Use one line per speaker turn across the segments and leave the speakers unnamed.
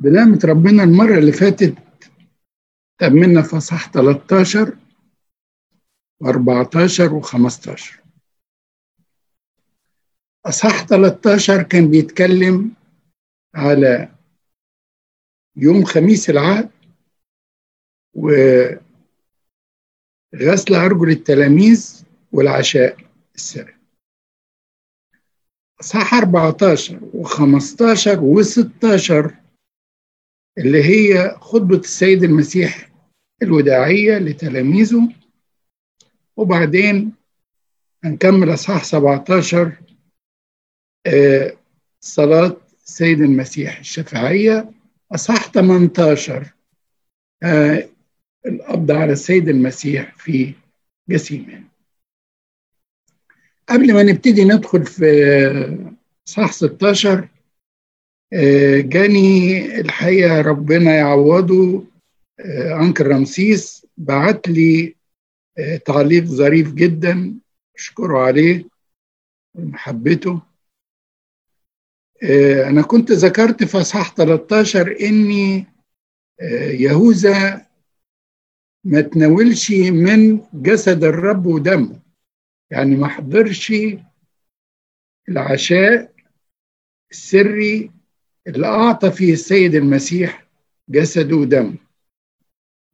بنعمة ربنا المرة اللي فاتت تأملنا في أصحاح 13 و14 و15 أصحاح 13 كان بيتكلم على يوم خميس العهد وغسل أرجل التلاميذ والعشاء السري أصحاح 14 و15 و16 اللي هي خطبة السيد المسيح الوداعية لتلاميذه. وبعدين هنكمل أصحاح 17 آه صلاة السيد المسيح الشفاعية أصحاح 18 آه القبض على السيد المسيح في جسيمان قبل ما نبتدي ندخل في صح 16 جاني الحقيقة ربنا يعوضه. أنكر رمسيس بعت لي تعليق ظريف جدا. أشكره عليه ومحبته. أنا كنت ذكرت في أصحاح 13 إني يهوذا ما تناولش من جسد الرب ودمه. يعني ما حضرش العشاء السري اللي أعطى فيه السيد المسيح جسده ودمه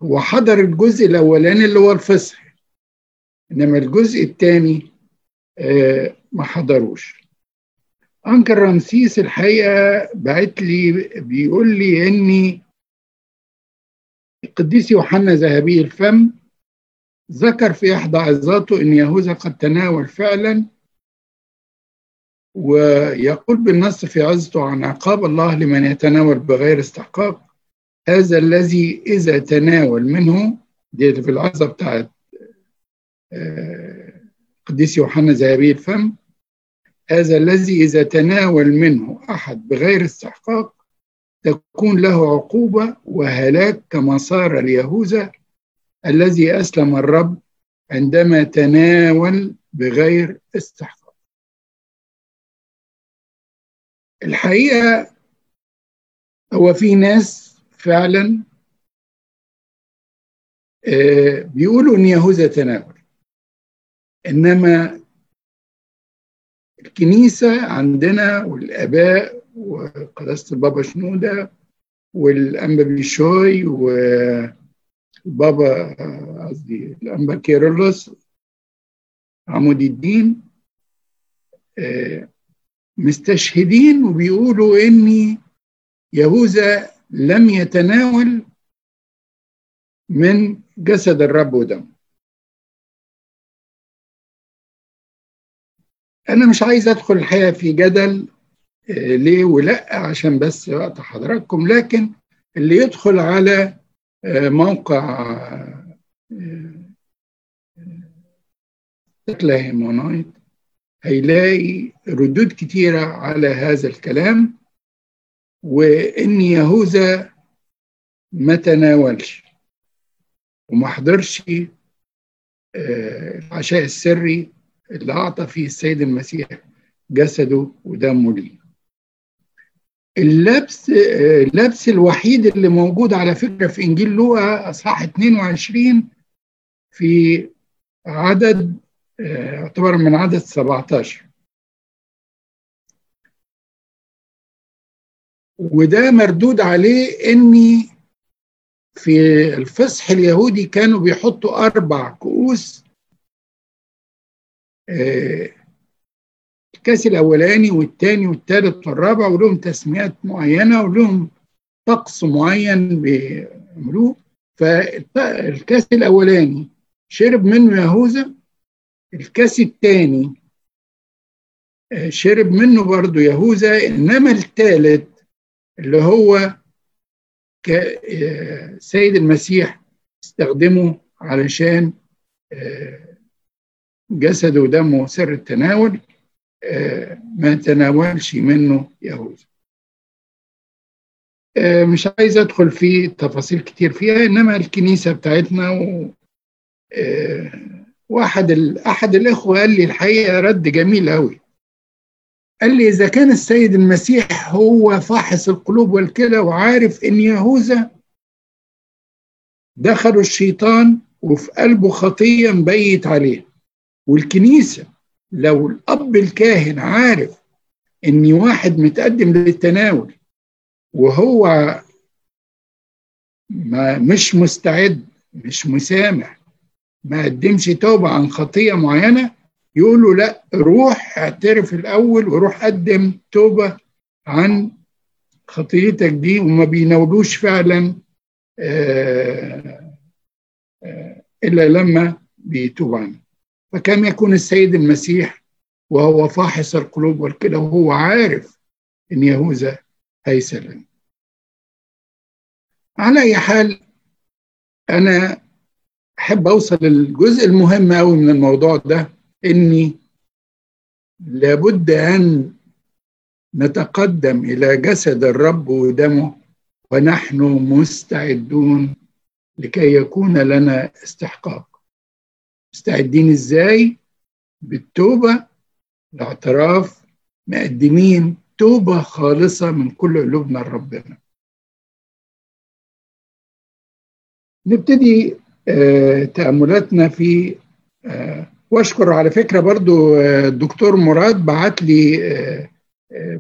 هو حضر الجزء الأولاني اللي هو الفصح إنما الجزء الثاني آه ما حضروش. أنكر رمسيس الحقيقة بعت لي بيقول لي إني القديس يوحنا ذهبي الفم ذكر في إحدى عظاته إن يهوذا قد تناول فعلا ويقول بالنص في عظته عن عقاب الله لمن يتناول بغير استحقاق هذا الذي إذا تناول منه دي في العظة بتاعت قديس يوحنا ذهبي الفم هذا الذي إذا تناول منه أحد بغير استحقاق تكون له عقوبة وهلاك كما صار ليهوذا الذي أسلم الرب عندما تناول بغير استحقاق. الحقيقة هو في ناس فعلا بيقولوا إن يهوذا تناول. إنما الكنيسة عندنا والآباء وقداسة البابا شنودة والأنبا بيشوي والبابا قصدي الأنبا كيرلس عمود الدين مستشهدين وبيقولوا إن يهوذا لم يتناول من جسد الرب ودمه. أنا مش عايز أدخل الحقيقة في جدل ليه ولأ عشان بس وقت حضراتكم. لكن اللي يدخل على موقع هيمونايت هيلاقي ردود كتيرة على هذا الكلام وإن يهوذا ما تناولش وما حضرش العشاء السري اللي أعطى فيه السيد المسيح جسده ودمه ليه. اللبس اللبس الوحيد اللي موجود على فكرة في إنجيل لوقا أصحاح 22 في عدد يعتبر من عدد 17 وده مردود عليه إني في الفصح اليهودي كانوا بيحطوا أربع كؤوس الكاس الأولاني والثاني والثالث والرابع ولهم تسميات معينة ولهم طقس معين بيعملوه. فالكاس الأولاني شرب منه يهوذا الكاس الثاني شرب منه برضه يهوذا إنما الثالث اللي هو سيد المسيح استخدمه علشان جسده ودمه سر التناول ما تناولش منه يهوذا. مش عايز أدخل في تفاصيل كتير فيها إنما الكنيسة بتاعتنا و واحد أحد الإخوة قال لي الحقيقة رد جميل قوي قال لي إذا كان السيد المسيح هو فاحص القلوب والكلى وعارف إن يهوذا دخلوا الشيطان وفي قلبه خطية مبيت عليه. والكنيسة لو الأب الكاهن عارف إن واحد متقدم للتناول وهو ما مش مستعد مش مسامح ما قدمش توبة عن خطية معينة يقول له لا روح اعترف الأول وروح قدم توبة عن خطيتك دي وما بيناولوش فعلا آه، آه، إلا لما بيتوب عنه. فكم يكون السيد المسيح وهو فاحص القلوب والكلى وهو عارف إن يهوذا هيسلم على أي حال أنا أحب أوصل للجزء المهم قوي من الموضوع ده إني لابد أن نتقدم إلى جسد الرب ودمه ونحن مستعدون لكي يكون لنا استحقاق. مستعدين إزاي؟ بالتوبة الاعتراف مقدمين توبة خالصة من كل قلوبنا لربنا. نبتدي آه تأملاتنا في آه وأشكر على فكرة برضو آه الدكتور مراد بعت لي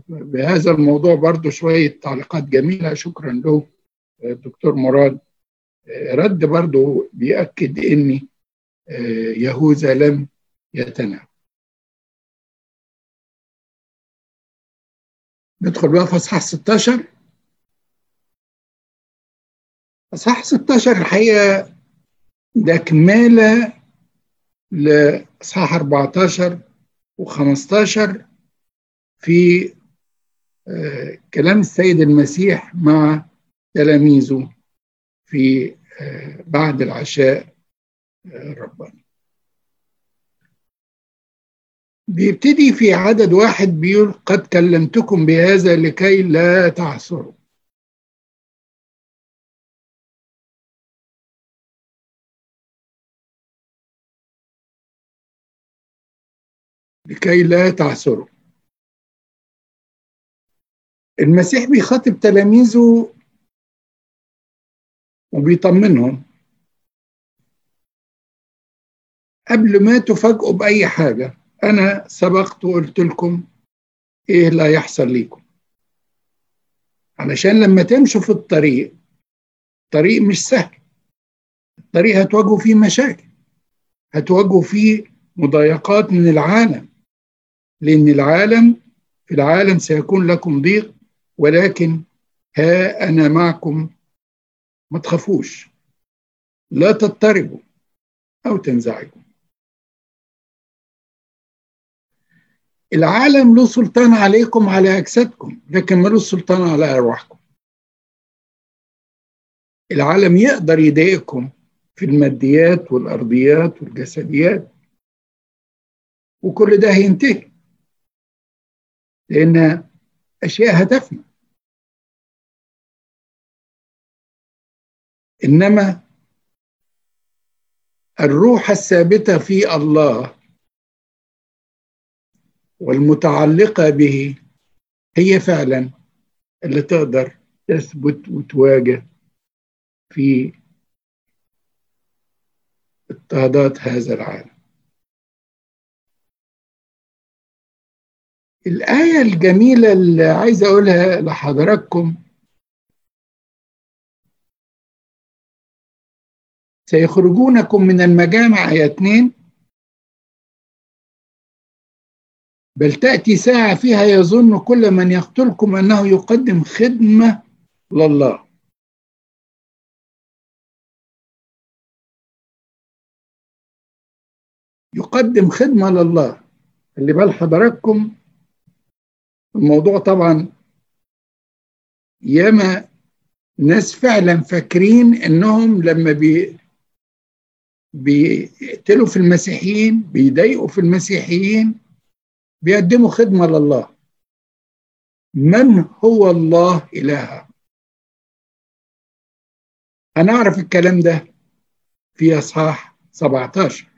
بهذا الموضوع برضو شوية تعليقات جميلة. شكرا له الدكتور مراد. رد برضو بيأكد إني يهوذا لم يتناول ندخل بقى في اصحاح 16 اصحاح 16 الحقيقة ده كماله لاصحاح 14 و15 في كلام السيد المسيح مع تلاميذه في بعد العشاء الرباني بيبتدي في عدد واحد بيقول قد كلمتكم بهذا لكي لا تعثروا. لكي لا تعثروا. المسيح بيخاطب تلاميذه وبيطمنهم. قبل ما تفاجئوا بأي حاجة أنا سبقت وقلت لكم إيه لا يحصل ليكم. علشان لما تمشوا في الطريق الطريق مش سهل. الطريق هتواجهوا فيه مشاكل هتواجهوا فيه مضايقات من العالم. لأن العالم في العالم سيكون لكم ضيق ولكن ها أنا معكم. ما تخافوش. لا تضطربوا أو تنزعجوا. العالم له سلطان عليكم على أجسادكم لكن ملوش سلطان على أرواحكم. العالم يقدر يضايقكم في الماديات والأرضيات والجسديات. وكل ده هينتهي. لأن أشياء هتفنى إنما الروح الثابتة في الله والمتعلقة به هي فعلا اللي تقدر تثبت وتواجه في اضطهادات هذا العالم. الآية الجميلة اللي عايز أقولها لحضراتكم. سيخرجونكم من المجامع آية 2 بل تأتي ساعة فيها يظن كل من يقتلكم أنه يقدم خدمة لله. يقدم خدمة لله. اللي بال حضراتكم الموضوع طبعا ياما ناس فعلا فاكرين إنهم لما بي بيقتلوا في المسيحيين بيضايقوا في المسيحيين بيقدموا خدمة لله. من هو الله إلهها هنعرف الكلام ده في أصحاح 17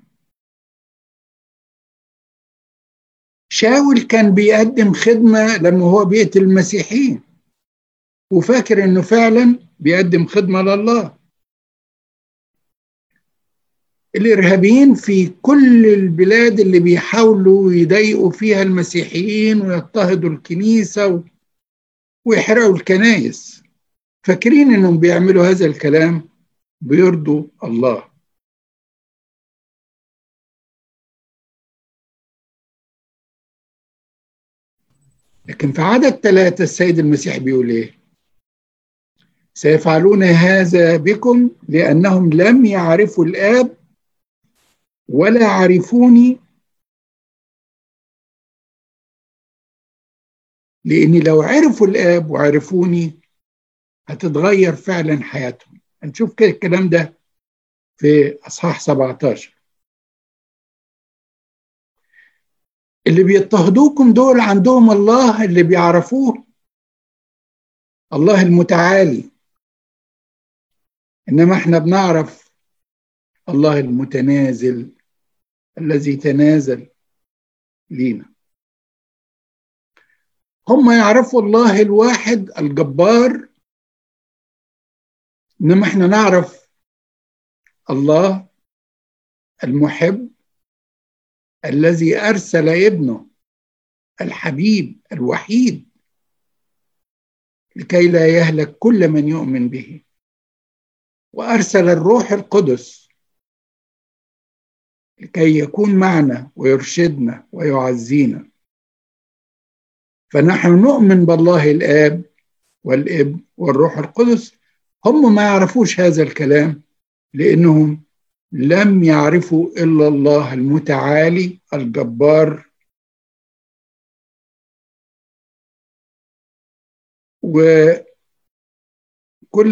شاول كان بيقدم خدمة لما هو بيقتل المسيحيين. وفاكر إنه فعلا بيقدم خدمة لله. الإرهابيين في كل البلاد اللي بيحاولوا يضايقوا فيها المسيحيين ويضطهدوا الكنيسة ويحرقوا الكنايس فاكرين إنهم بيعملوا هذا الكلام؟ بيرضوا الله. لكن في عدد ثلاثة السيد المسيح بيقول إيه؟ سيفعلون هذا بكم لأنهم لم يعرفوا الآب ولا عرفوني لأني لو عرفوا الآب وعرفوني هتتغير فعلا حياتهم. هنشوف كده الكلام ده في أصحاح 17 اللي بيضطهدوكم دول عندهم الله اللي بيعرفوه. الله المتعالي. إنما إحنا بنعرف الله المتنازل الذي تنازل لينا. هم يعرفوا الله الواحد الجبار. إنما إحنا نعرف الله المحب. الذي أرسل ابنه الحبيب الوحيد لكي لا يهلك كل من يؤمن به. وأرسل الروح القدس لكي يكون معنا ويرشدنا ويعزينا. فنحن نؤمن بالله الآب والابن والروح القدس. هم ما يعرفوش هذا الكلام لأنهم لم يعرفوا إلا الله المتعالي الجبار. وكل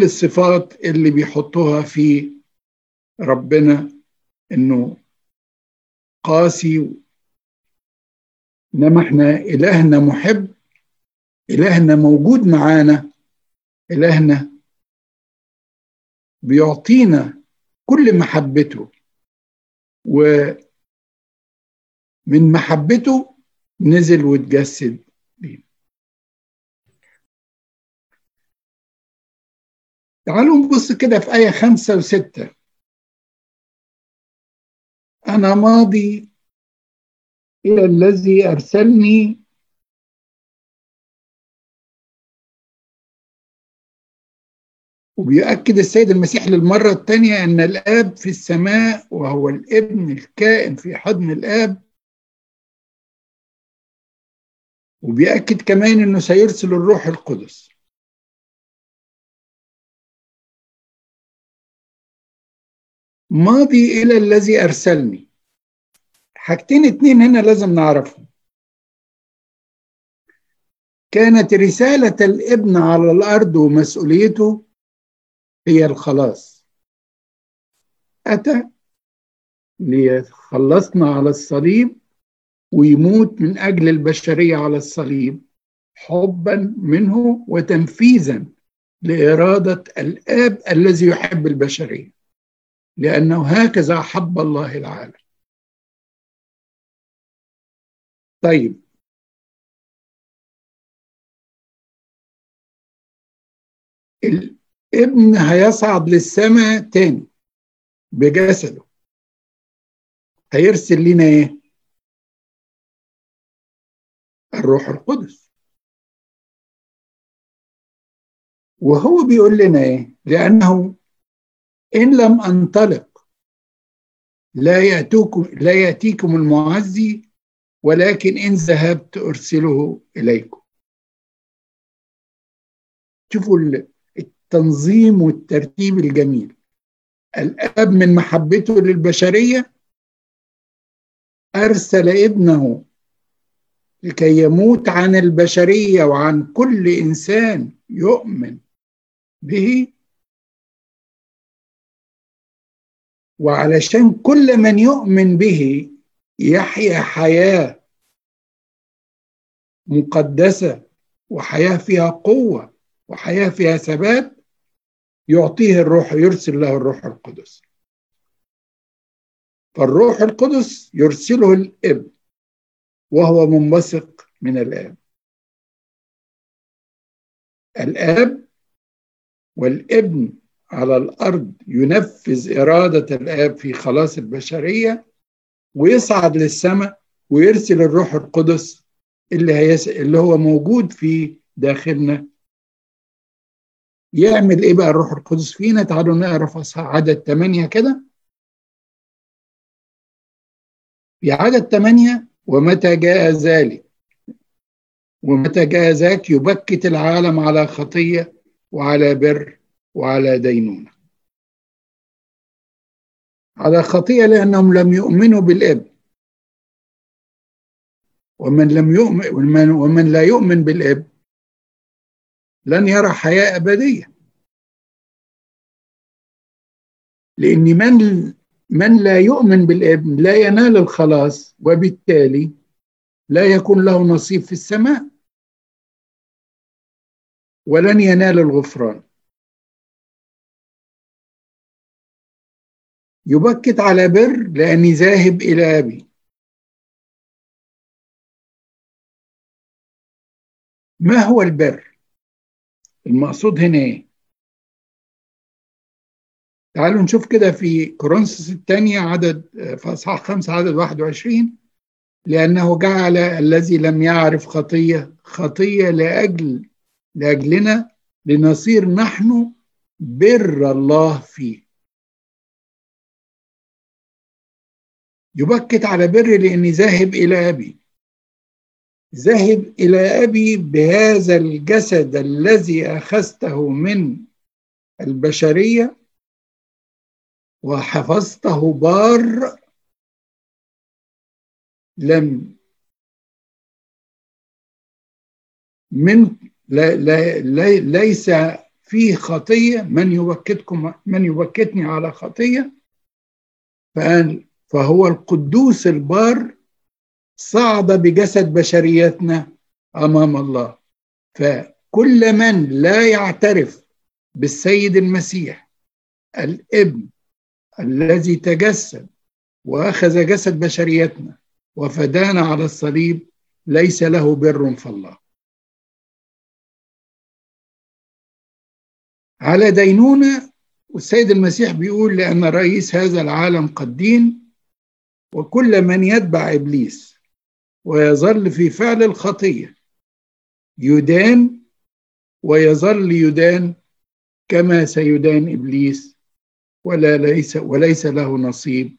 الصفات اللي بيحطوها في ربنا إنه قاسي. إنما إحنا إلهنا محب إلهنا موجود معانا إلهنا بيعطينا كل محبته. ومن محبته نزل وتجسد بينا تعالوا نبص كده في آية خمسة وستة. أنا ماضي إلى الذي أرسلني وبيؤكد السيد المسيح للمرة الثانية أن الآب في السماء وهو الابن الكائن في حضن الآب. وبيأكد كمان أنه سيرسل الروح القدس. ماضي إلى الذي أرسلني. حاجتين اتنين هنا لازم نعرفهم. كانت رسالة الابن على الأرض ومسؤوليته هي الخلاص. أتى ليخلصنا على الصليب ويموت من أجل البشرية على الصليب حبا منه وتنفيذا لإرادة الآب الذي يحب البشرية لأنه هكذا أحب الله العالم. طيب. الابن هيصعد للسماء تاني بجسده. هيرسل لنا إيه؟ الروح القدس. وهو بيقول لنا إيه؟ لأنه إن لم أنطلق لا يأتوكم لا يأتيكم المعزي ولكن إن ذهبت أرسله إليكم. شوفوا التنظيم والترتيب الجميل. الأب من محبته للبشرية أرسل ابنه لكي يموت عن البشرية وعن كل إنسان يؤمن به وعلشان كل من يؤمن به يحيا حياة مقدسة وحياة فيها قوة وحياة فيها ثبات يعطيه الروح يرسل له الروح القدس فالروح القدس يرسله الابن وهو منبثق من الآب الآب والإبن على الأرض ينفذ إرادة الآب في خلاص البشرية ويصعد للسماء ويرسل الروح القدس اللي. اللي هو موجود في داخلنا يعمل إيه بقى الروح القدس فينا؟ تعالوا نقرأ في عدد ثمانية كده. في عدد ثمانية ومتى جاء ذلك؟ ومتى جاء ذاك يبكت العالم على خطية وعلى بر وعلى دينونة. على خطية لأنهم لم يؤمنوا بالإبن. ومن لم يؤمن ومن, ومن لا يؤمن بالإبن لن يرى حياة أبدية. لأن من من لا يؤمن بالابن لا ينال الخلاص وبالتالي لا يكون له نصيب في السماء ولن ينال الغفران. يبكت على بر لأني ذاهب إلى أبي. ما هو البر؟ المقصود هنا إيه؟ تعالوا نشوف كده في كورنثوس الثانية عدد في أصحاح خمسة عدد 21 لأنه جعل الذي لم يعرف خطية خطية لأجل لأجلنا لنصير نحن بر الله فيه. يبكت على بر لأني ذاهب إلى أبي. ذاهب إلى أبي بهذا الجسد الذي أخذته من البشرية وحفظته بار لم من لا لا ليس فيه خطية. من يبكتكم من يبكتني على خطية فهو القدوس البار صعد بجسد بشريتنا أمام الله. فكل من لا يعترف بالسيد المسيح الابن الذي تجسد وأخذ جسد بشريتنا وفدانا على الصليب ليس له بر في الله على دينونة والسيد المسيح بيقول لأن رئيس هذا العالم قد دين وكل من يتبع إبليس ويظل في فعل الخطية. يدان ويظل يدان كما سيدان إبليس ولا ليس وليس له نصيب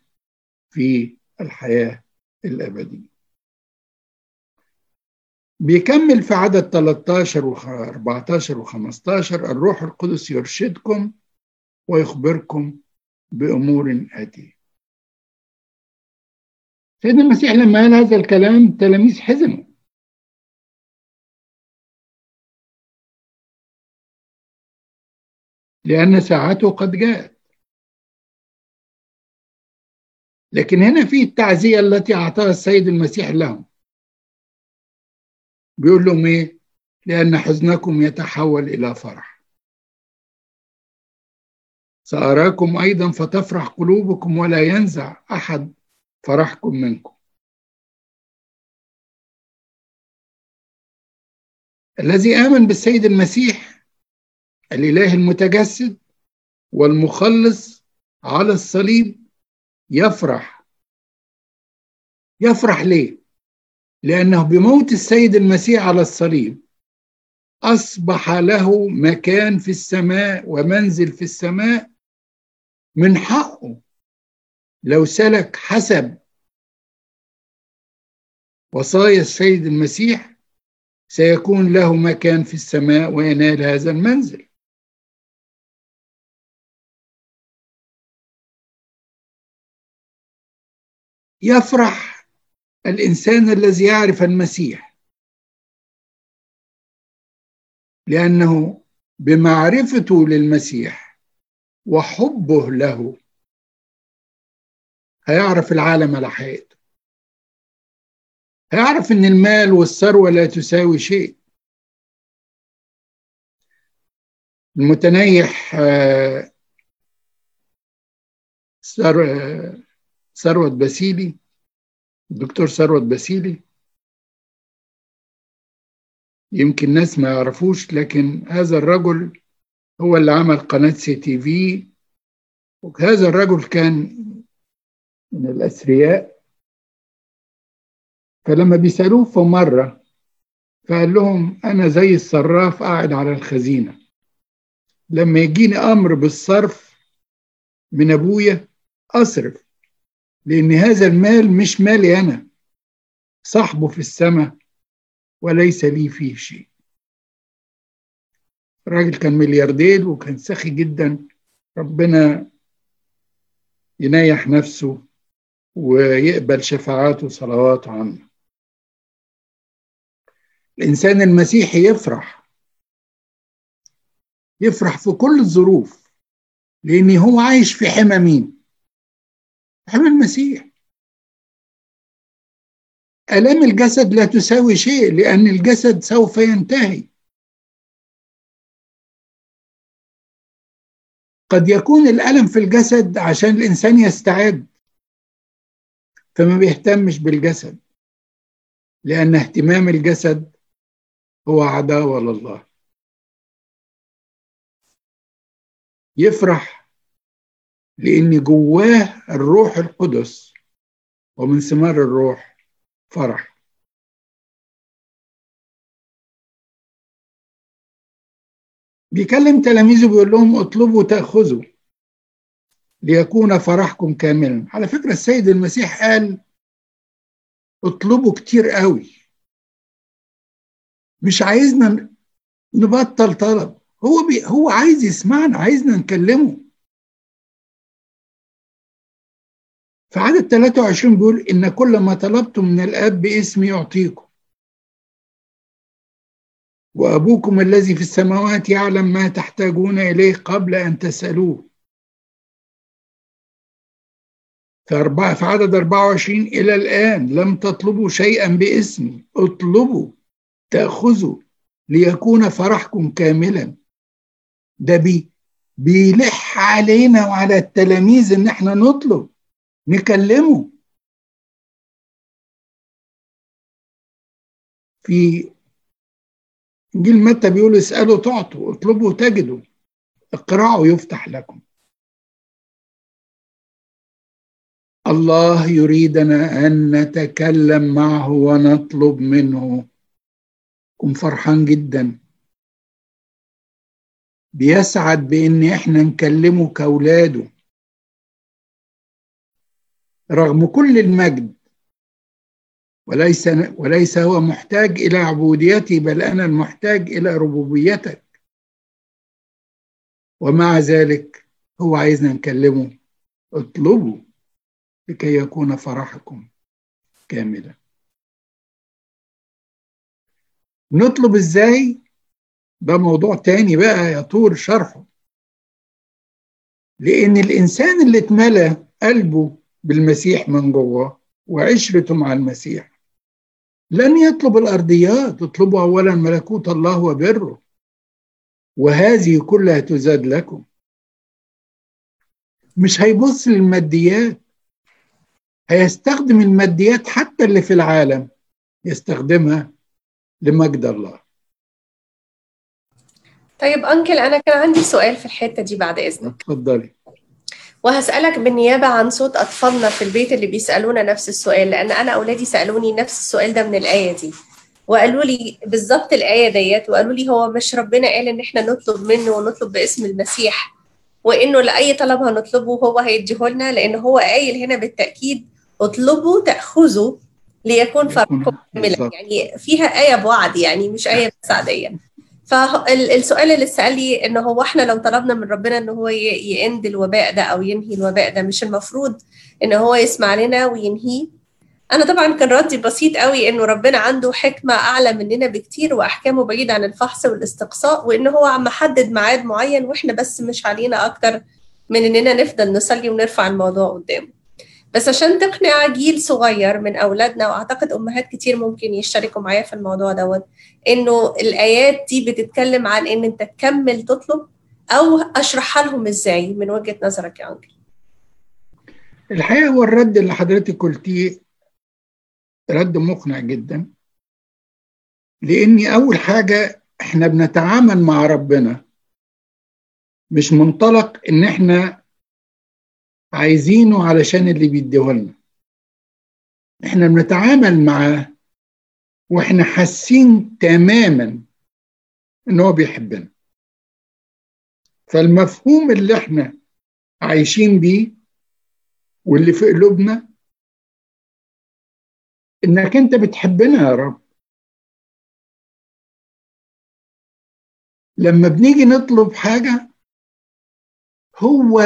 في الحياة الأبدية. بيكمل في عدد 13 و 14 و 15 الروح القدس يرشدكم ويخبركم بأمور آتية. سيدنا المسيح لما قال هذا الكلام التلاميذ حزنوا. لأن ساعته قد جاءت. لكن هنا في التعزية التي أعطاها السيد المسيح لهم. بيقول لهم إيه؟ لأن حزنكم يتحول إلى فرح. سأراكم أيضا فتفرح قلوبكم ولا ينزع أحد فرحكم منكم. الذي آمن بالسيد المسيح الإله المتجسد والمخلص على الصليب يفرح. يفرح ليه؟ لأنه بموت السيد المسيح على الصليب أصبح له مكان في السماء ومنزل في السماء من حقه. لو سلك حسب وصايا السيد المسيح سيكون له مكان في السماء وينال هذا المنزل. يفرح الإنسان الذي يعرف المسيح لأنه بمعرفته للمسيح وحبه له. هيعرف العالم على حقيقته هيعرف إن المال والثروة لا تساوي شيء. المتنيح ثروت باسيلي الدكتور ثروت باسيلي. يمكن ناس ما يعرفوش لكن هذا الرجل هو اللي عمل قناة CTV. وهذا الرجل كان من الأثرياء فلما بيسألوه في مرة فقال لهم أنا زي الصراف قاعد على الخزينة. لما يجيني أمر بالصرف من أبويا أصرف لأن هذا المال مش مالي أنا صاحبه في السماء وليس لي فيه شيء. الراجل كان ملياردير وكان سخي جدا ربنا ينيح نفسه ويقبل شفاعاته وصلواته عنه الإنسان المسيحي يفرح. يفرح في كل الظروف لأن هو عايش في حمى مين؟ حمى المسيح آلام الجسد لا تساوي شيء لأن الجسد سوف ينتهي. قد يكون الألم في الجسد عشان الإنسان يستعد. فما بيهتمش بالجسد لأن اهتمام الجسد هو عداوة لله. يفرح لأن جواه الروح القدس ومن ثمار الروح فرح. بيكلم تلاميذه بيقول لهم اطلبوا تأخذوا. ليكون فرحكم كاملا. على فكرة السيد المسيح قال اطلبوا كتير قوي. مش عايزنا نبطل طلب. هو بي هو عايز يسمعنا عايزنا نكلمه. في عدد 23 بيقول إن كل ما طلبتم من الآب باسمي يعطيكم. وأبوكم الذي في السماوات يعلم ما تحتاجون إليه قبل أن تسألوه. في, أربعة في عدد 24 إلى الآن لم تطلبوا شيئا باسمي. اطلبوا تأخذوا ليكون فرحكم كاملا. ده بي بيلح علينا وعلى التلاميذ إن إحنا نطلب نكلمه. في إنجيل متى بيقول اسألوا تعطوا اطلبوا تجدوا اقرعوا يفتح لكم. الله يريدنا أن نتكلم معه ونطلب منه. كن فرحان جدا. بيسعد بإن إحنا نكلمه كأولاده. رغم كل المجد. وليس وليس هو محتاج إلى عبوديتي بل أنا المحتاج إلى ربوبيتك. ومع ذلك هو عايزنا نكلمه. اطلبوا لكي يكون فرحكم كاملا. نطلب إزاي؟ ده موضوع تاني بقى يطول شرحه. لأن الإنسان اللي اتملى قلبه بالمسيح من جوه وعشرته مع المسيح لن يطلب الارضيات اطلبوا اولا ملكوت الله وبره. وهذه كلها تزاد لكم. مش هيبص للماديات هيستخدم الماديات حتى اللي في العالم يستخدمها لمجد الله.
طيب أنكل أنا كان عندي سؤال في الحتة دي بعد إذنك.
اتفضلي.
وهسألك بالنيابة عن صوت أطفالنا في البيت اللي بيسألونا نفس السؤال لأن أنا أولادي سألوني نفس السؤال ده من الآية دي. وقالوا لي بالظبط الآية ديت وقالوا لي هو مش ربنا قال إن إحنا نطلب منه ونطلب باسم المسيح وإنه لأي طلب هنطلبه هو هيديه لنا لأن هو قايل هنا بالتأكيد اطلبوا تأخذوا ليكون فرقكم كاملا يعني فيها آية بوعد يعني مش آية بس عادية فالسؤال اللي سأل لي إن هو إحنا لو طلبنا من ربنا إن هو يند الوباء ده أو ينهي الوباء ده مش المفروض إن هو يسمع لنا وينهيه؟ أنا طبعا كان ردي بسيط قوي إنه ربنا عنده حكمة أعلى مننا بكتير وأحكامه بعيدة عن الفحص والاستقصاء وإن هو عم محدد ميعاد معين وإحنا بس مش علينا أكتر من إننا نفضل نصلي ونرفع الموضوع قدامه. بس عشان تقنع جيل صغير من أولادنا وأعتقد أمهات كتير ممكن يشتركوا معايا في الموضوع دوت إنه الآيات دي بتتكلم عن إن أنت تكمل تطلب أو اشرحها لهم إزاي من وجهة نظرك يا أنكل؟
الحقيقة هو الرد اللي حضرتك قلتيه رد مقنع جدا لإني أول حاجة إحنا بنتعامل مع ربنا مش منطلق إن إحنا عايزينه علشان اللي بيديهولنا. إحنا بنتعامل معاه وإحنا حاسين تماما إن هو بيحبنا. فالمفهوم اللي إحنا عايشين بيه واللي في قلوبنا إنك أنت بتحبنا يا رب. لما بنيجي نطلب حاجة هو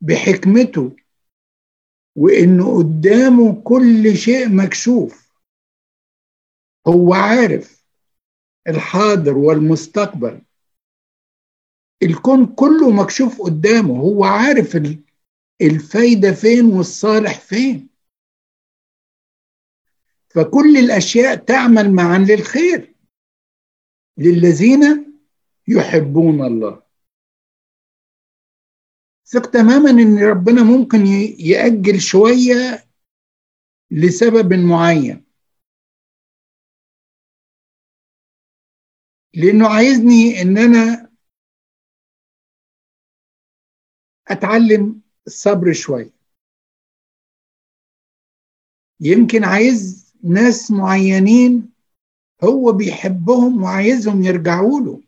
بحكمته وإنه قدامه كل شيء مكشوف. هو عارف الحاضر والمستقبل. الكون كله مكشوف قدامه. هو عارف الفايدة فين والصالح فين. فكل الأشياء تعمل معا للخير. للذين يحبون الله. ثق تماما إن ربنا ممكن يأجل شوية لسبب معين. لأنه عايزني إن أنا أتعلم الصبر شوية. يمكن عايز ناس معينين هو بيحبهم وعايزهم يرجعوا له.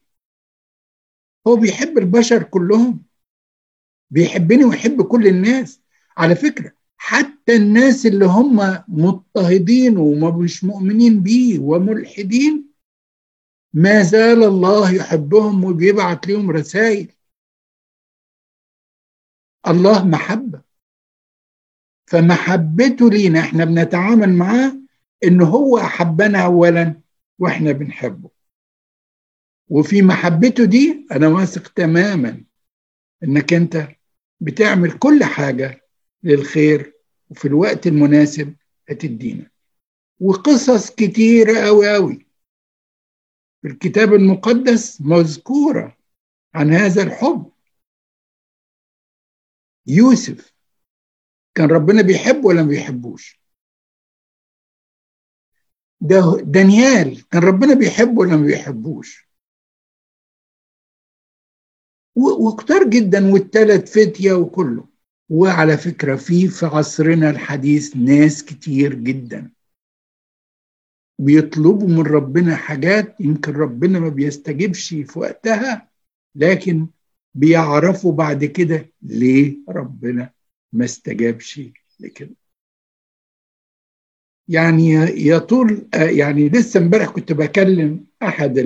هو بيحب البشر كلهم. بيحبني ويحب كل الناس. على فكرة حتى الناس اللي هم مضطهدين ومش مؤمنين بيه وملحدين ما زال الله يحبهم وبيبعت لهم رسائل. الله محبة. فمحبته لينا إحنا بنتعامل معاه إن هو أحبنا اولا وإحنا بنحبه. وفي محبته دي أنا واثق تماما إنك أنت بتعمل كل حاجة للخير وفي الوقت المناسب هتدينا. وقصص كتيرة أوي أوي. في الكتاب المقدس مذكورة عن هذا الحب. يوسف كان ربنا بيحبه ولا ما بيحبوش؟ ده دانيال كان ربنا بيحبه ولا ما بيحبوش؟ وكتار جدا والتلات فتية وكله. وعلى فكرة في في عصرنا الحديث ناس كتير جدا بيطلبوا من ربنا حاجات يمكن ربنا ما بيستجيبش في وقتها لكن بيعرفوا بعد كده ليه ربنا ما استجابش لكده. يعني يطول يعني لسه امبارح كنت بكلم أحد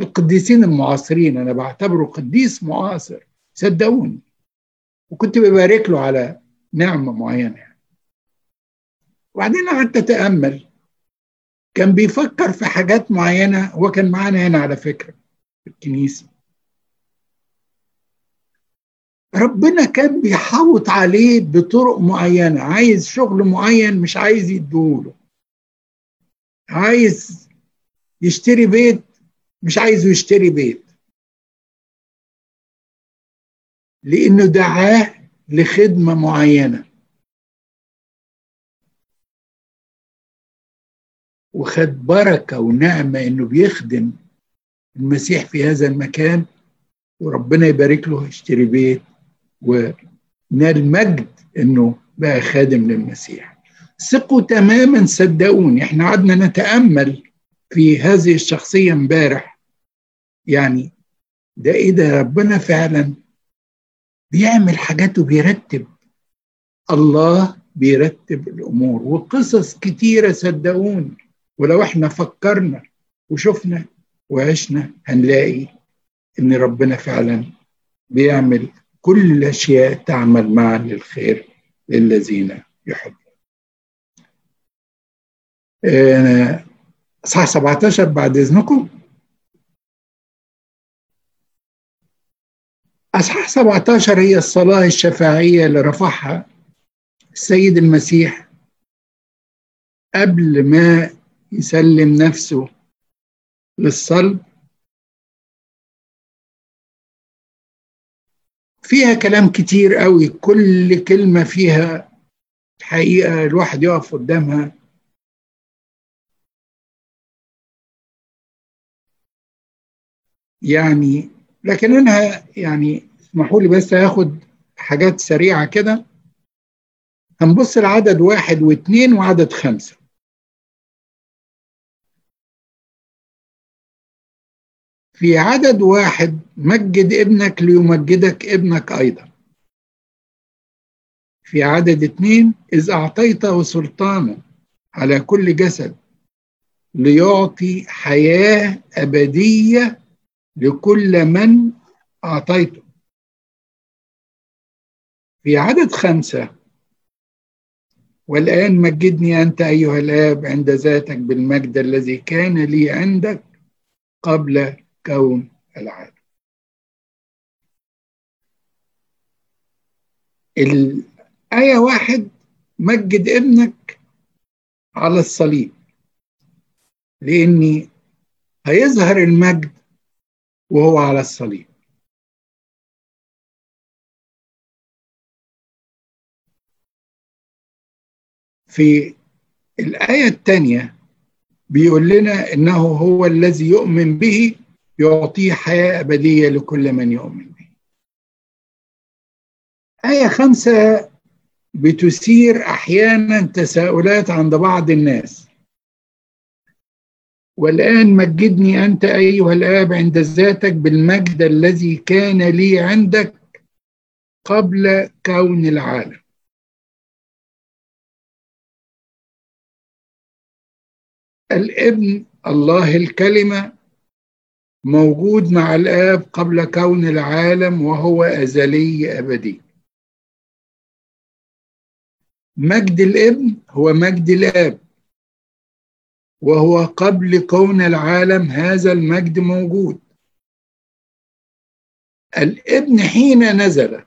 القديسين المعاصرين أنا بعتبره قديس معاصر صدقوني. وكنت ببارك له على نعمة معينة. يعني. وبعدين قعدت أتأمل. كان بيفكر في حاجات معينة هو كان معانا هنا على فكرة في الكنيسة. ربنا كان بيحوط عليه بطرق معينة. عايز شغل معين مش عايز يدوله عايز يشتري بيت مش عايزه يشتري بيت. لأنه دعاه لخدمة معينة. وخد بركة ونعمة إنه بيخدم المسيح في هذا المكان وربنا يبارك له يشتري بيت ونال مجد إنه بقى خادم للمسيح. ثقوا تماما صدقوني إحنا قعدنا نتأمل في هذه الشخصية امبارح. يعني ده إيه ده؟ ربنا فعلا بيعمل حاجات وبيرتب. الله بيرتب الأمور وقصص كتيرة صدقوني. ولو إحنا فكرنا وشفنا وعشنا هنلاقي إن ربنا فعلا بيعمل كل الأشياء تعمل معا للخير للذين يحبون. صح 17 بعد إذنكم. أصحاح 17 هي الصلاة الشفاعية اللي رفعها السيد المسيح قبل ما يسلم نفسه للصلب. فيها كلام كتير قوي كل كلمة فيها حقيقة الواحد يقف قدامها. يعني لكن أنا يعني اسمحوا لي بس هاخد حاجات سريعة كده. هنبص لعدد واحد واثنين وعدد خمسة. في عدد واحد مجد ابنك ليمجدك ابنك أيضا. في عدد اثنين إذ أعطيته سلطانا على كل جسد ليعطي حياة أبدية لكل من أعطيته. في عدد خمسة والآن مجدني أنت أيها الآب عند ذاتك بالمجد الذي كان لي عندك قبل كون العالم. الآية واحد مجد ابنك على الصليب لأني هيظهر المجد وهو على الصليب. في الآية الثانية بيقول لنا إنه هو الذي يؤمن به يعطيه حياة أبدية لكل من يؤمن به. آية خمسة بتثير أحيانا تساؤلات عند بعض الناس. والآن مجدني أنت أيها الآب عند ذاتك بالمجد الذي كان لي عندك قبل كون العالم. الابن الله الكلمة موجود مع الآب قبل كون العالم وهو أزلي أبدي. مجد الابن هو مجد الآب. وهو قبل كون العالم هذا المجد موجود. الابن حين نزل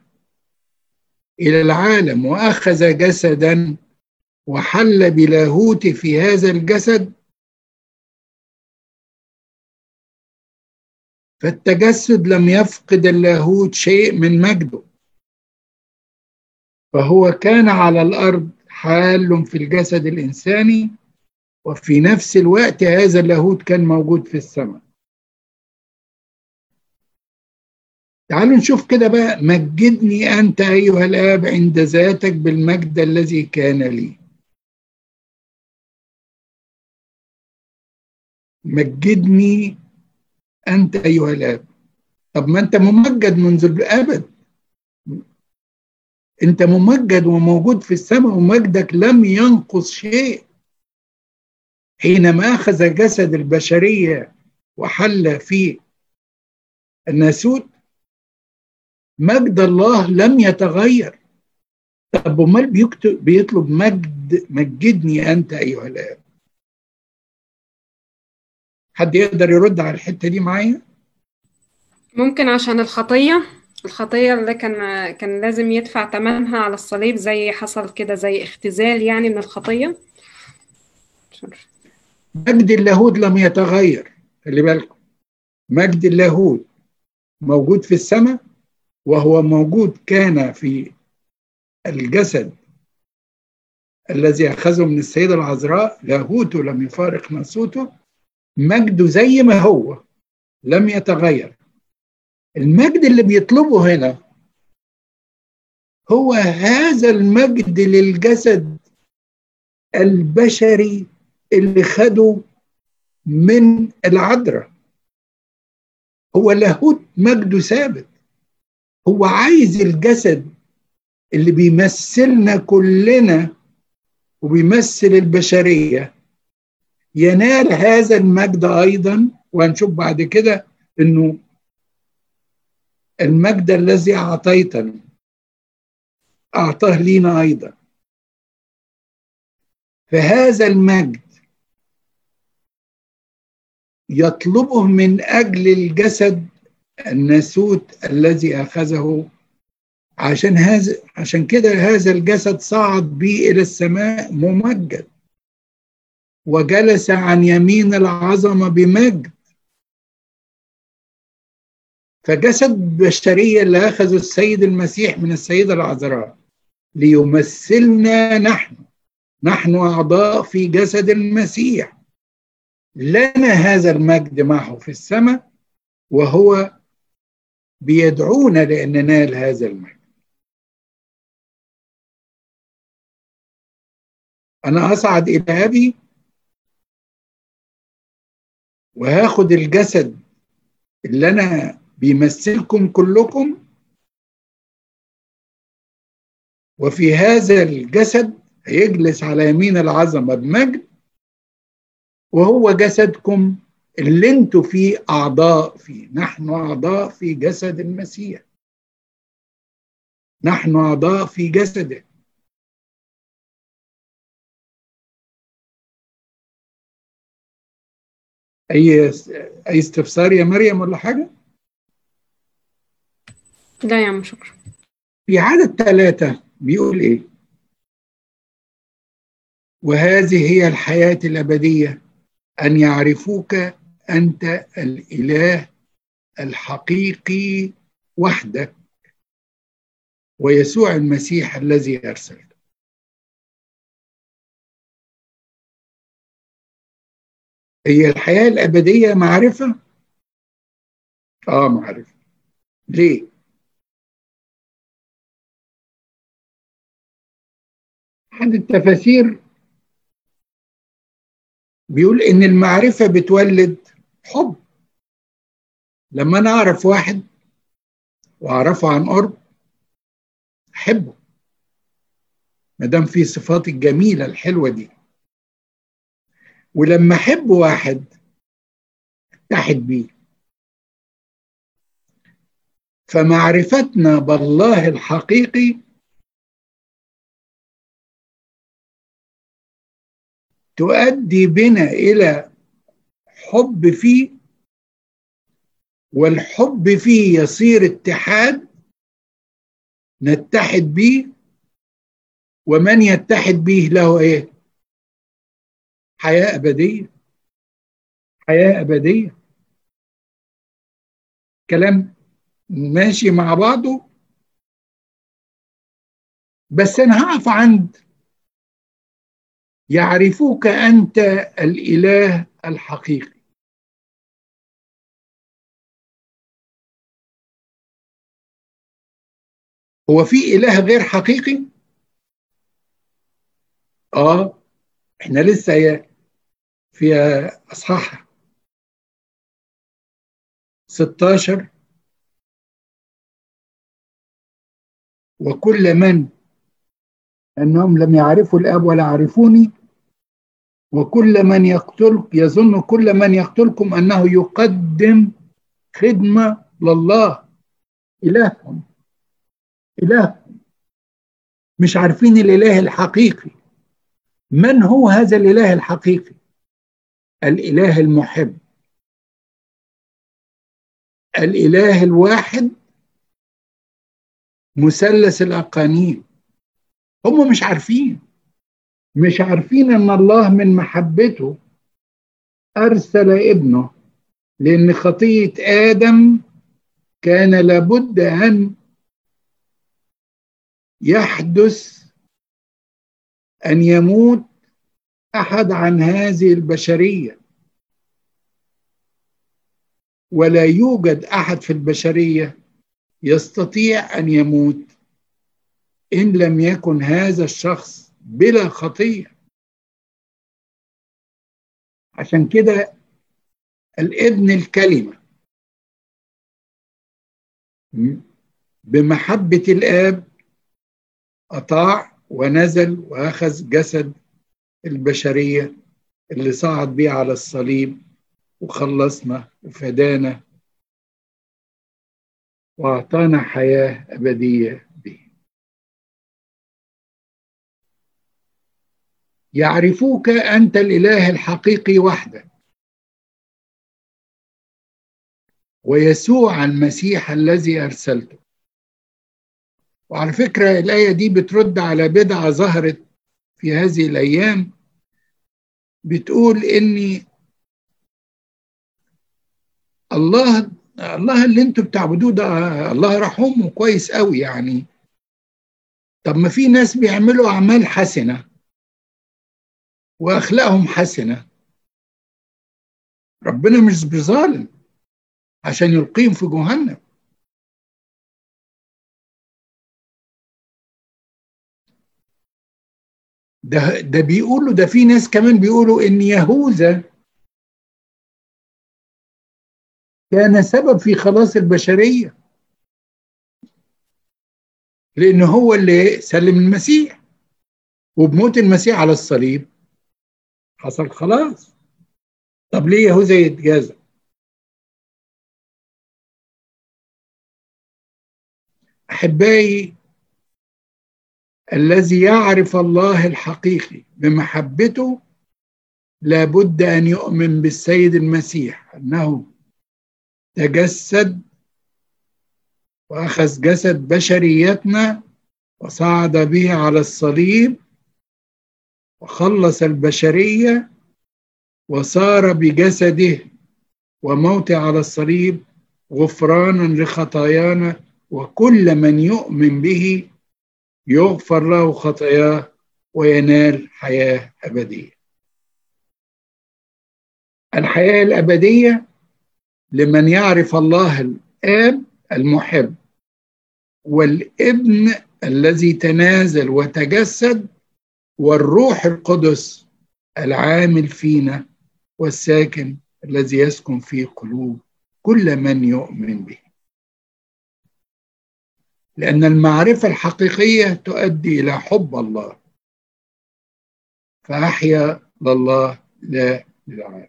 إلى العالم وأخذ جسدا وحل بلاهوت في هذا الجسد فالتجسد لم يفقد اللاهوت شيء من مجده. فهو كان على الأرض حال في الجسد الإنساني وفي نفس الوقت هذا اللاهوت كان موجود في السماء. تعالوا نشوف كده بقى مجدني أنت أيها الآب عند ذاتك بالمجد الذي كان لي. مجدني أنت أيها الآب. طب ما أنت ممجد منذ الأبد. أنت ممجد وموجود في السماء ومجدك لم ينقص شيء. حينما أخذ جسد البشرية وحل في الناسوت مجد الله لم يتغير. طب أمال بيطلب مجد مجدني أنت أيها الآب. حد يقدر يرد على الحتة دي معايا؟
ممكن عشان الخطية. الخطية اللي كان كان لازم يدفع ثمنها على الصليب زي حصل كده زي اختزال يعني من الخطية.
مجد اللاهوت لم يتغير خلي بالكم. مجد اللاهوت موجود في السماء وهو موجود كان في الجسد الذي أخذه من السيدة العذراء. لاهوته لم يفارق ناسوته. مجده زي ما هو لم يتغير. المجد اللي بيطلبه هنا هو هذا المجد للجسد البشري اللي خده من العذراء. هو لاهوت مجده ثابت. هو عايز الجسد اللي بيمثلنا كلنا وبيمثل البشرية ينال هذا المجد أيضا وهنشوف بعد كده إنه المجد الذي اعطيتنا أعطاه لينا أيضا. فهذا المجد يطلبه من أجل الجسد الناسوت الذي أخذه. عشان هذا عشان كده هذا الجسد صعد به إلى السماء ممجد. وجلس عن يمين العظمة بمجد. فجسد البشريه اللي أخذه السيد المسيح من السيدة العذراء. ليمثلنا نحن. نحن أعضاء في جسد المسيح. لنا هذا المجد معه في السماء وهو بيدعونا لأن ننال هذا المجد. أنا أصعد إلى أبي وهاخد الجسد اللي أنا بيمثلكم كلكم وفي هذا الجسد هيجلس على يمين العظمة بمجد وهو جسدكم اللي أنتوا فيه أعضاء فيه نحن أعضاء في جسد المسيح نحن أعضاء في جسده أي أي استفسار يا مريم ولا حاجة؟
لا يا عم شكرا
في عدد ثلاثة بيقول إيه؟ وهذه هي الحياة الأبدية أن يعرفوك أنت الإله الحقيقي وحدك ويسوع المسيح الذي أرسلته هي الحياة الأبدية معرفة؟ آه معرفة ليه؟ أحد التفاسير بيقول إن المعرفة بتولد حب. لما أنا أعرف واحد وأعرفه عن قرب أحبه. ما دام في صفات الجميلة الحلوة دي. ولما أحب واحد أتحد بيه. فمعرفتنا بالله الحقيقي تؤدي بنا إلى حب فيه والحب فيه يصير اتحاد نتحد به ومن يتحد به له إيه؟ حياة أبدية. حياة أبدية. كلام ماشي مع بعضه. بس أنا هقف عند يعرفوك أنت الإله الحقيقي. هو في إله غير حقيقي؟ آه إحنا لسه في أصحاح 16 وكل من أنهم لم يعرفوا الآب ولا يعرفوني وكل من يقتل يظن كل من يقتلكم أنه يقدم خدمة لله. إلهكم. إلهكم. مش عارفين الإله الحقيقي. من هو هذا الإله الحقيقي؟ الإله المحب. الإله الواحد. مثلث الأقانيم. هم مش عارفين. مش عارفين إن الله من محبته أرسل ابنه لأن خطية آدم كان لابد أن يحدث أن يموت أحد عن هذه البشرية. ولا يوجد أحد في البشرية يستطيع أن يموت. إن لم يكن هذا الشخص بلا خطية. عشان كده الابن الكلمة بمحبة الآب أطاع ونزل وأخذ جسد البشرية اللي صعد بيه على الصليب وخلصنا وفدانا وأعطانا حياة أبدية. يعرفوك أنت الإله الحقيقي وحدك. ويسوع المسيح الذي أرسلته. وعلى فكرة الآية دي بترد على بدعة ظهرت في هذه الأيام. بتقول إني الله الله اللي أنتوا بتعبدوه ده الله رحمه كويس قوي يعني. طب ما في ناس بيعملوا أعمال حسنة. وأخلاقهم حسنة. ربنا مش بظالم عشان يلقيهم في جهنم. ده ده بيقولوا ده في ناس كمان بيقولوا إن يهوذا كان سبب في خلاص البشرية. لأن هو اللي سلم المسيح وبموت المسيح على الصليب. حصل خلاص. طب ليه يهوذا يتجازى أحبائي الذي يعرف الله الحقيقي بمحبته لابد أن يؤمن بالسيد المسيح أنه تجسد وأخذ جسد بشريتنا وصعد به على الصليب وخلص البشرية وصار بجسده وموته على الصليب غفرانا لخطايانا وكل من يؤمن به يغفر له خطاياه وينال حياة أبدية. الحياة الأبدية لمن يعرف الله الاب المحب والابن الذي تنازل وتجسد والروح القدس العامل فينا والساكن الذي يسكن في قلوب كل من يؤمن به. لأن المعرفة الحقيقية تؤدي إلى حب الله. فأحيا لله لا للعالم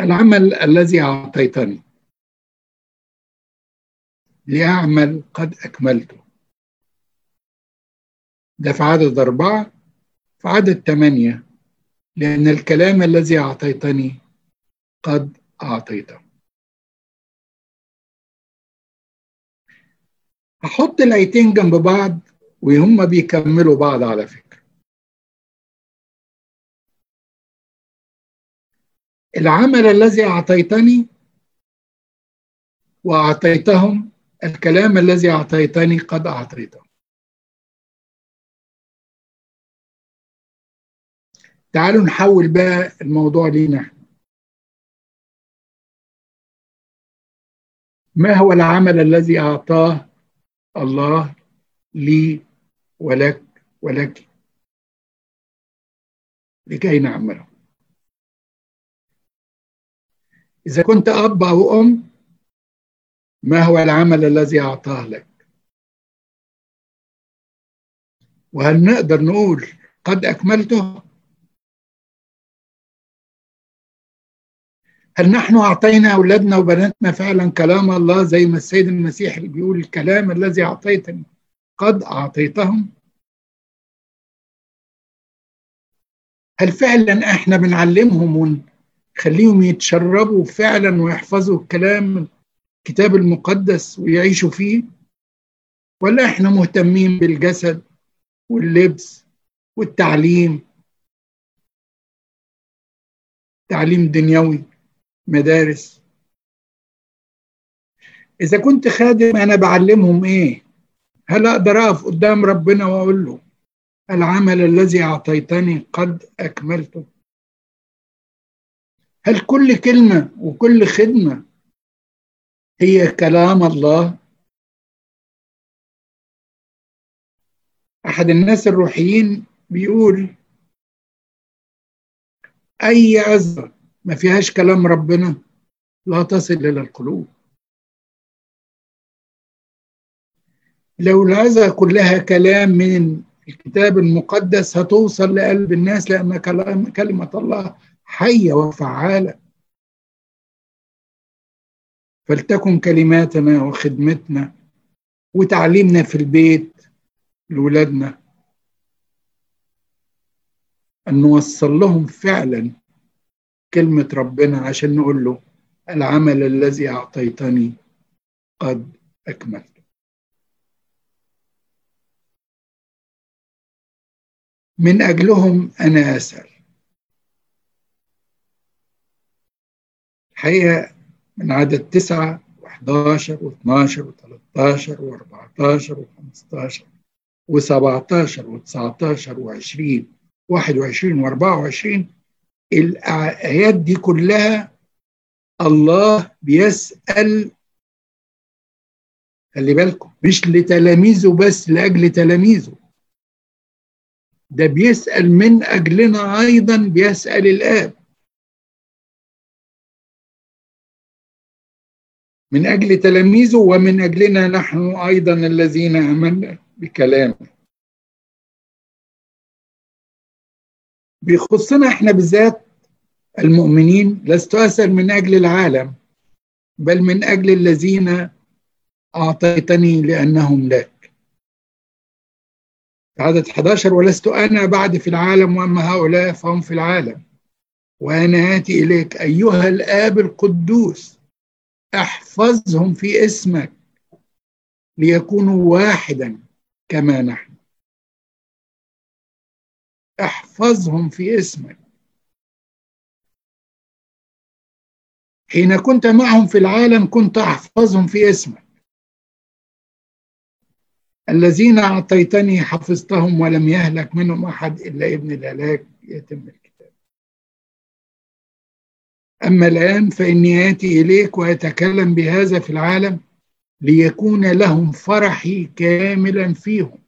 العمل الذي أعطيتني. لأعمل قد أكملته. ده في عدد أربعة في عدد ثمانية لأن الكلام الذي أعطيتني قد أعطيته. هحط الآيتين جنب بعض وهم بيكملوا بعض على فكرة. العمل الذي أعطيتني وأعطيتهم الكلام الذي أعطيتني قد أعطيته. تعالوا نحول بقى الموضوع لينا. ما هو العمل الذي أعطاه الله لي ولك ولك لكي نعمله؟ إذا كنت أب أو أم ما هو العمل الذي أعطاه لك؟ وهل نقدر نقول قد أكملته؟ هل نحن أعطينا أولادنا وبناتنا فعلا كلام الله زي ما السيد المسيح بيقول الكلام الذي أعطيتني قد أعطيتهم؟ هل فعلا إحنا بنعلمهم ونخليهم يتشربوا فعلا ويحفظوا الكلام الكتاب المقدس ويعيشوا فيه ولا إحنا مهتمين بالجسد واللبس والتعليم؟ تعليم دنيوي مدارس. إذا كنت خادم أنا بعلمهم إيه؟ هل أقدر أقف قدام ربنا وأقول له العمل الذي أعطيتني قد أكملته هل كل كلمة وكل خدمة هي كلام الله. أحد الناس الروحيين بيقول أي عزة ما فيهاش كلام ربنا لا تصل إلى القلوب. لو العزة كلها كلام من الكتاب المقدس هتوصل لقلب الناس لأن كلام كلمة الله حية وفعالة. فلتكن كلماتنا وخدمتنا وتعليمنا في البيت لولادنا. أن نوصل لهم فعلا كلمة ربنا عشان نقول له العمل الذي أعطيتني قد أكملت. من أجلهم أنا أسأل. الحقيقة من عدد تسعة وحداشر واثناشر وثلاثتاشر واربعتاشر وخمستاشر وسبعتاشر وتسعتاشر وعشرين 21 و24 الآيات دي كلها الله بيسأل خلي بالكم مش لتلاميذه بس لأجل تلاميذه. ده بيسأل من أجلنا أيضا بيسأل الآب. من أجل تلاميذه ومن أجلنا نحن أيضا الذين آمنا بكلامه بيخصنا إحنا بالذات المؤمنين لست أسأل من أجل العالم بل من أجل الذين أعطيتني لأنهم لك. عدد 11 ولست أنا بعد في العالم وأما هؤلاء فهم في العالم. وأنا آتي إليك أيها الآب القدوس. احفظهم في اسمك ليكونوا واحدا كما نحن. احفظهم في اسمك. حين كنت معهم في العالم كنت احفظهم في اسمك. الذين أعطيتني حفظتهم ولم يهلك منهم أحد إلا ابن الهلاك. يتم. الكتاب أما الآن فإني آتي إليك وأتكلم بهذا في العالم ليكون لهم فرحي كاملا فيهم.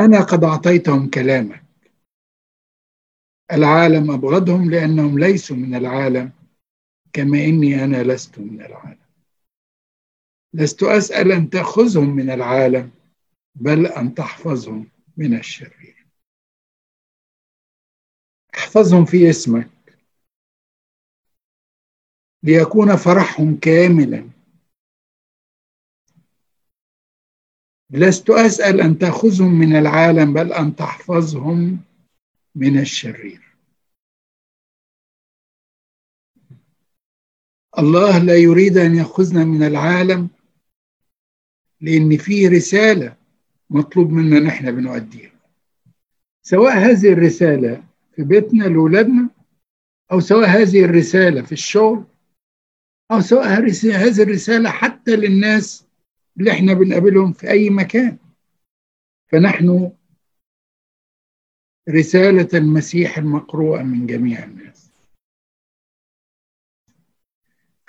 أنا قد أعطيتهم كلامك. العالم أبغضهم لأنهم ليسوا من العالم كما إني أنا لست من العالم. لست أسأل أن تأخذهم من العالم بل أن تحفظهم من الشرير. احفظهم في اسمك. ليكون فرحهم كاملا. لست أسأل أن تأخذهم من العالم بل أن تحفظهم من الشرير. الله لا يريد أن يأخذنا من العالم لأن فيه رسالة مطلوب منا نحن بنؤديها. سواء هذه الرسالة في بيتنا لأولادنا أو سواء هذه الرسالة في الشغل أو سواء هذه الرسالة حتى للناس اللي إحنا بنقابلهم في أي مكان. فنحن رسالة المسيح المقروءة من جميع الناس.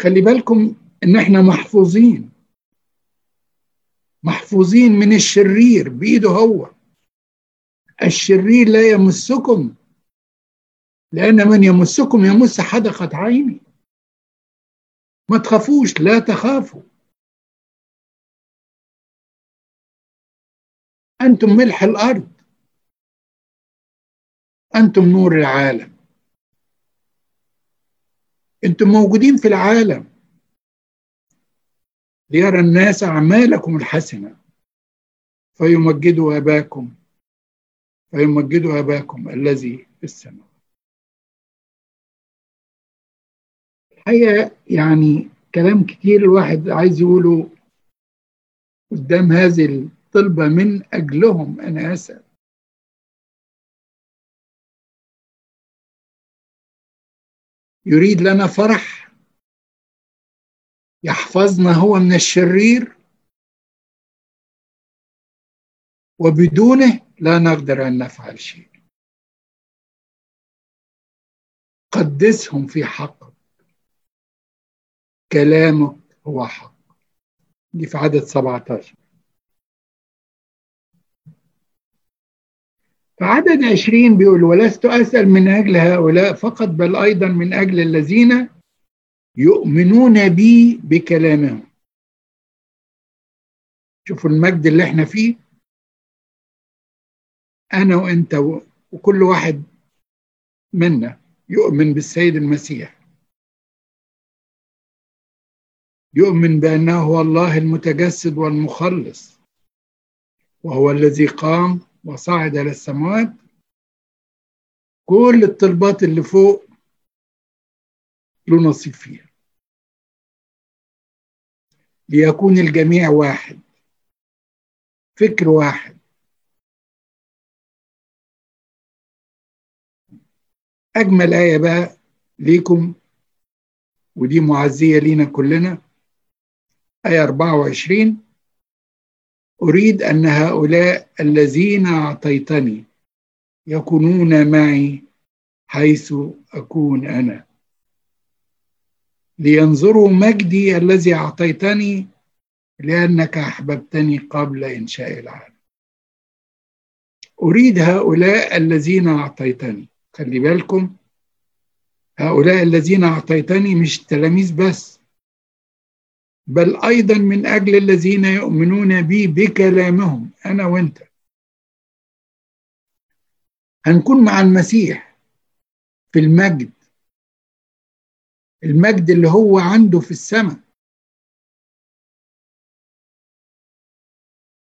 خلي بالكم إن إحنا محفوظين. محفوظين من الشرير بإيده هو. الشرير لا يمسكم. لأن من يمسكم يمس حدقة عيني. ما تخافوش لا تخافوا. أنتم ملح الأرض. أنتم نور العالم. أنتم موجودين في العالم. ليرى الناس أعمالكم الحسنة. فيمجدوا أباكم. فيمجدوا أباكم الذي في السماء. الحقيقة يعني كلام كتير الواحد عايز يقوله قدام هذه الطلبة من أجلهم أنا اسال يريد لنا فرح يحفظنا هو من الشرير وبدونه لا نقدر أن نفعل شيء. قدسهم في حقك كلامك هو حق. دي في عدد 17 فعدد عشرين بيقول ولست أسأل من أجل هؤلاء فقط بل أيضا من أجل الذين يؤمنون بي بكلامهم. شوفوا المجد اللي إحنا فيه. أنا وأنت وكل واحد منا يؤمن بالسيد المسيح. يؤمن بأنه هو الله المتجسد والمخلص وهو الذي قام وصعد إلى السماوات. كل الطلبات اللي فوق له نصيب فيها. ليكون الجميع واحد فكر واحد. أجمل آية بقى ليكم ودي معزية لينا كلنا. آية 24 أريد أن هؤلاء الذين أعطيتني يكونون معي حيث أكون أنا. لينظروا مجدي الذي أعطيتني لأنك أحببتني قبل إنشاء العالم. أريد هؤلاء الذين أعطيتني. خلي بالكم هؤلاء الذين أعطيتني مش التلاميذ بس بل أيضا من أجل الذين يؤمنون بي بكلامهم أنا وأنت. هنكون مع المسيح في المجد. المجد اللي هو عنده في السماء.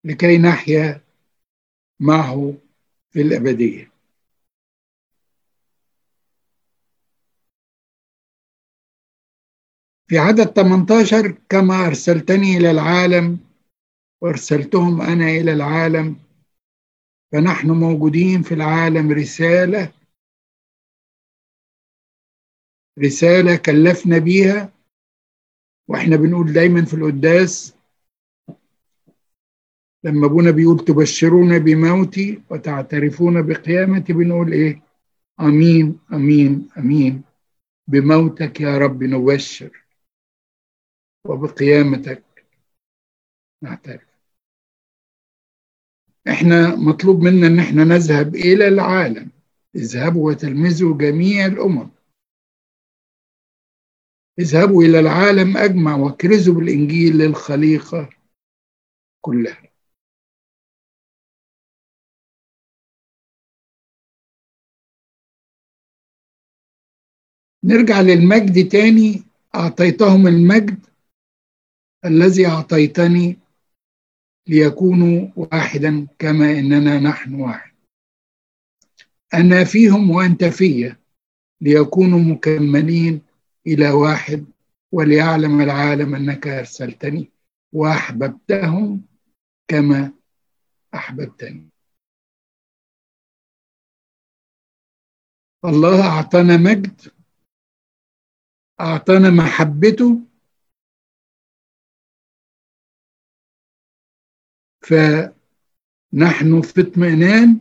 لكي نحيا معه في الأبدية. في عدد 18 كما أرسلتني إلى العالم وأرسلتهم أنا إلى العالم. فنحن موجودين في العالم. رسالة رسالة كلفنا بيها وإحنا بنقول دايما في القداس لما أبونا بيقول تبشرون بموتي وتعترفون بقيامتي بنقول إيه؟ آمين آمين آمين. بموتك يا رب نبشر. وبقيامتك. نعترف. إحنا مطلوب منا إن إحنا نذهب إلى العالم. اذهبوا وتلمذوا جميع الأمم. اذهبوا إلى العالم أجمع واكرزوا بالإنجيل للخليقة كلها. نرجع للمجد تاني. أعطيتهم المجد. الذي أعطيتني ليكونوا واحدا كما إننا نحن واحد. أنا فيهم وأنت فيا. ليكونوا مكملين إلى واحد وليعلم العالم أنك أرسلتني وأحببتهم كما أحببتني. الله أعطانا مجد أعطانا محبته فنحن في اطمئنان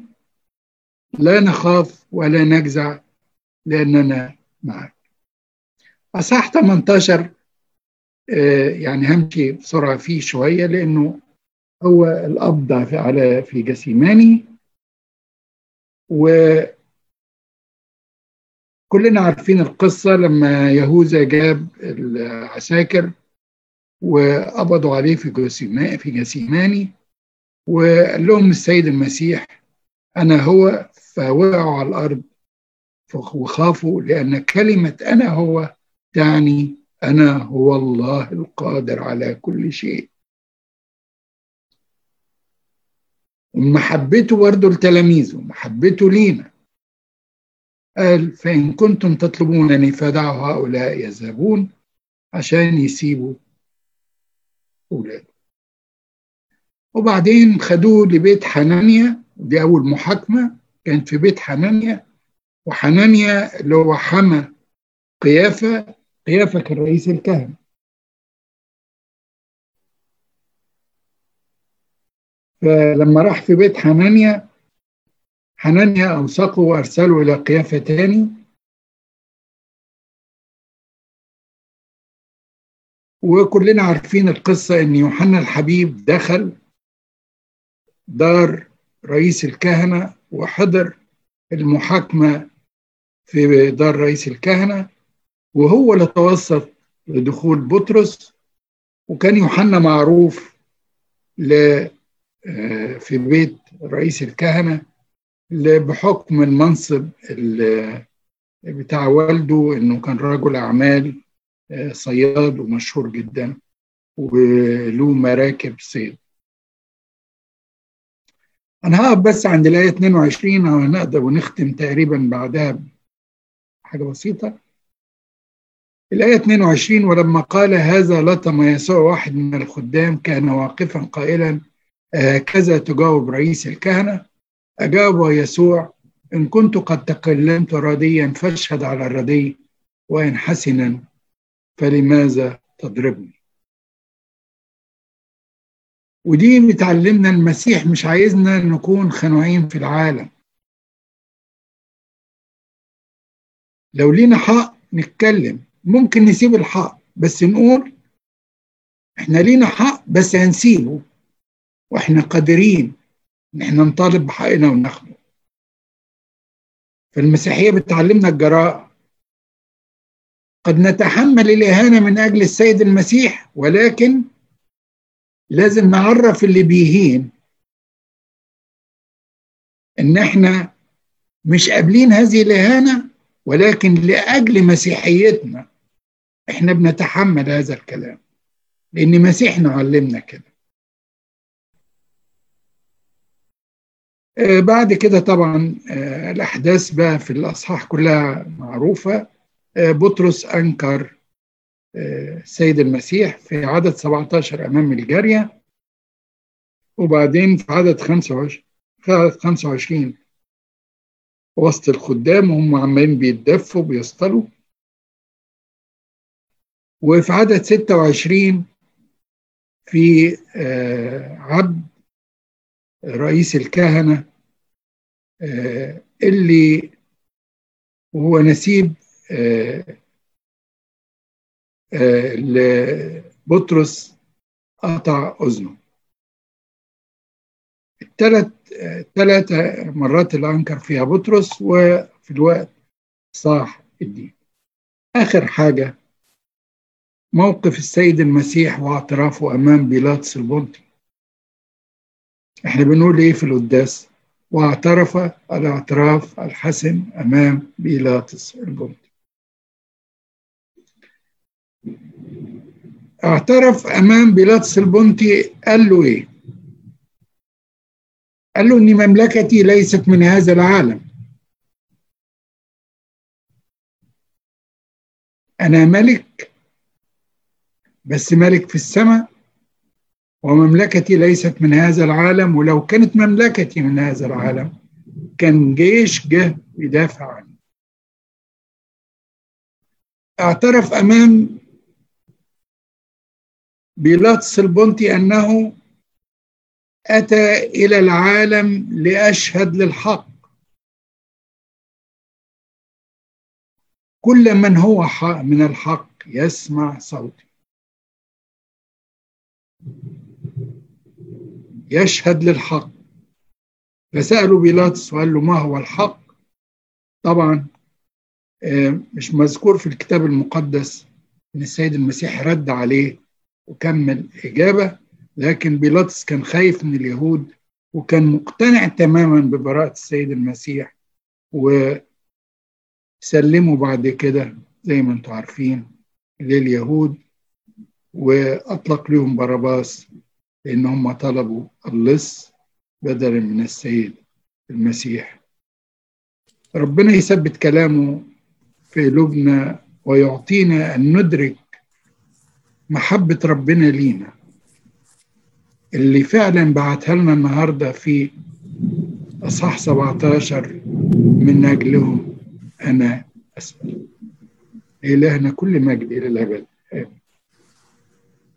لا نخاف ولا نجزع لأننا معك. أصح 18 يعني همشي بسرعة فيه شوية لأنه هو الأب على في جسيماني. وكلنا عارفين القصة لما يهوذا جاب العساكر وقبضوا عليه في جسيماني في جسيماني. وقال لهم السيد المسيح أنا هو فوقعوا على الأرض وخافوا لأن كلمة أنا هو تعني أنا هو الله القادر على كل شيء. ومحبته برضه لتلاميذه محبته لينا. قال فإن كنتم تطلبونني فدعوا هؤلاء يذهبون عشان يسيبوا أولاده. وبعدين خدوه لبيت حنانيا دي أول محاكمة كانت في بيت حنانيا. وحنانيا اللي هو حمى قيافة قيافة كان رئيس الكهنة. فلما راح في بيت حنانيا حنانيا أوثقه وأرسله إلى قيافة تاني. وكلنا عارفين القصة إن يوحنا الحبيب دخل دار رئيس الكهنة وحضر المحاكمة في دار رئيس الكهنة وهو اللي توسط لدخول بطرس وكان يوحنا معروف ل في بيت رئيس الكهنة بحكم المنصب بتاع والده إنه كان رجل أعمال صياد ومشهور جدا وله مراكب صيد. أنا هقف بس عند الآية 22 أو نقدر ونختم تقريبا بعدها حاجة بسيطة. الآية 22 ولما قال هذا لطم يسوع واحد من الخدام كان واقفا قائلا هكذا تجاوب رئيس الكهنة؟ أجاب يسوع إن كنت قد تكلمت رديا فاشهد على الردي وإن حسنا فلماذا تضربني؟ ودي بتعلمنا المسيح مش عايزنا نكون خنوعين في العالم. لو لينا حق نتكلم ممكن نسيب الحق بس نقول إحنا لينا حق بس هنسيبه وإحنا قادرين إن إحنا نطالب بحقنا وناخده. فالمسيحية بتعلمنا الجراءة. قد نتحمل الإهانة من أجل السيد المسيح ولكن لازم نعرف اللي بيهين إن إحنا مش قابلين هذه الإهانة ولكن لأجل مسيحيتنا إحنا بنتحمل هذا الكلام لأن مسيحنا علمنا كده. آه بعد كده طبعا آه الأحداث بقى في الأصحاح كلها معروفة. آه بطرس أنكر السيد المسيح في عدد 17 أمام الجارية وبعدين في عدد 25 في عدد 25 وسط الخدام وهم عمالين بيتدفوا بيصطلوا وفي عدد 26 في عبد رئيس الكهنة اللي وهو نسيب لبطرس قطع أذنه. الثلاث ثلاثة مرات اللي أنكر فيها بطرس وفي الوقت صاح الدين. آخر حاجة موقف السيد المسيح واعترافه أمام بيلاطس البنطي إحنا بنقول إيه في القداس؟ واعترف الاعتراف الحسن أمام بيلاطس البنطي اعترف أمام بيلاطس البنطي قال له إيه؟ قال له إن مملكتي ليست من هذا العالم. أنا ملك بس ملك في السماء ومملكتي ليست من هذا العالم ولو كانت مملكتي من هذا العالم كان جيش جه يدافع عني اعترف أمام بيلاطس البنطي أنه أتى إلى العالم لأشهد للحق. كل من هو من الحق يسمع صوتي. يشهد للحق. فسألوا بيلاطس وقال له ما هو الحق؟ طبعا مش مذكور في الكتاب المقدس إن السيد المسيح رد عليه وكمل إجابة لكن بيلاطس كان خايف من اليهود وكان مقتنع تماما ببراءة السيد المسيح وسلموا بعد كده زي ما أنتم عارفين لليهود وأطلق لهم باراباس لأن هم طلبوا اللص بدلا من السيد المسيح. ربنا يثبت كلامه في قلوبنا ويعطينا أن ندرك محبة ربنا لينا. اللي فعلا بعتها لنا النهارده في أصحاح 17 من اجلهم أنا أسأل. إلهنا كل مجد إلى الأبد.